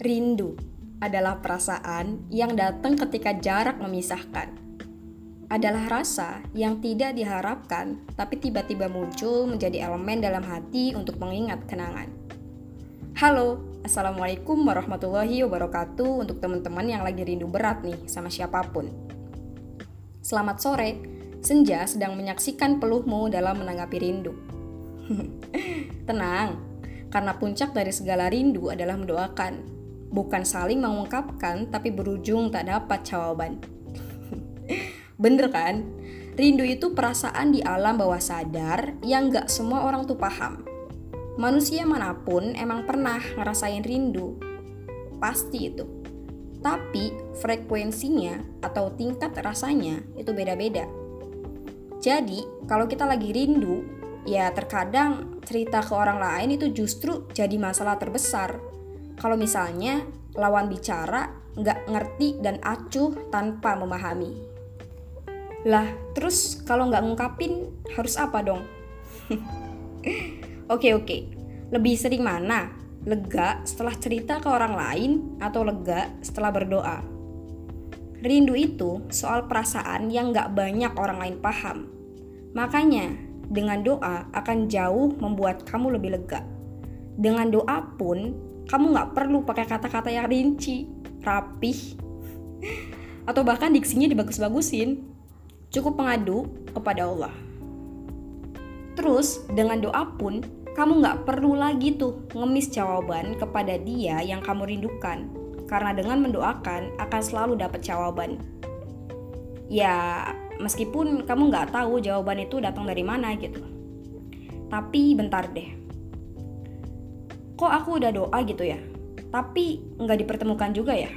Rindu adalah perasaan yang datang ketika jarak memisahkan. Adalah rasa yang tidak diharapkan, tapi tiba-tiba muncul menjadi elemen dalam hati untuk mengingat kenangan. Halo, Assalamualaikum warahmatullahi wabarakatuh untuk teman-teman yang lagi rindu berat nih sama siapa pun. Selamat sore, Senja sedang menyaksikan peluhmu dalam menanggapi rindu. Tenang, karena puncak dari segala rindu adalah mendoakan bukan saling mengungkapkan tapi berujung tak dapat jawaban. Bener kan? Rindu itu perasaan di alam bawah sadar yang gak semua orang tuh paham. Manusia mana pun emang pernah ngerasain rindu. Pasti itu. Tapi frekuensinya atau tingkat rasanya itu beda-beda. Jadi, kalau kita lagi rindu, ya terkadang cerita ke orang lain itu justru jadi masalah terbesar kalau misalnya lawan bicara nggak ngerti dan acuh tanpa memahami. Lah, terus kalau nggak ngungkapin harus apa dong? oke oke, lebih sering mana? Lega setelah cerita ke orang lain atau lega setelah berdoa? Rindu itu soal perasaan yang nggak banyak orang lain paham. Makanya, dengan doa akan jauh membuat kamu lebih lega. Dengan doa pun kamu nggak perlu pakai kata-kata yang rinci, rapih, atau bahkan diksinya dibagus-bagusin. Cukup mengadu kepada Allah. Terus dengan doa pun kamu nggak perlu lagi tuh ngemis jawaban kepada dia yang kamu rindukan. Karena dengan mendoakan akan selalu dapat jawaban. Ya, meskipun kamu nggak tahu jawaban itu datang dari mana gitu. Tapi bentar deh, kok aku udah doa gitu ya? Tapi nggak dipertemukan juga ya?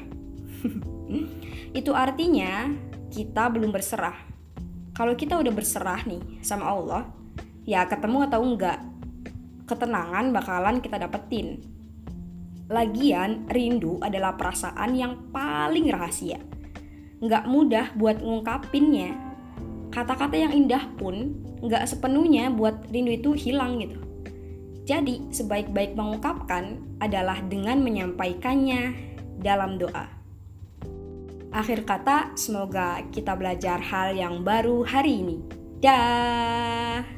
Itu artinya kita belum berserah. Kalau kita udah berserah nih sama Allah ya ketemu atau enggak ketenangan bakalan kita dapetin. Lagian rindu adalah perasaan yang paling rahasia. Nggak mudah buat ngungkapinnya. Kata-kata yang indah pun nggak sepenuhnya buat rindu itu hilang gitu jadi, sebaik-baik mengungkapkan adalah dengan menyampaikannya dalam doa. Akhir kata, semoga kita belajar hal yang baru hari ini. Dah.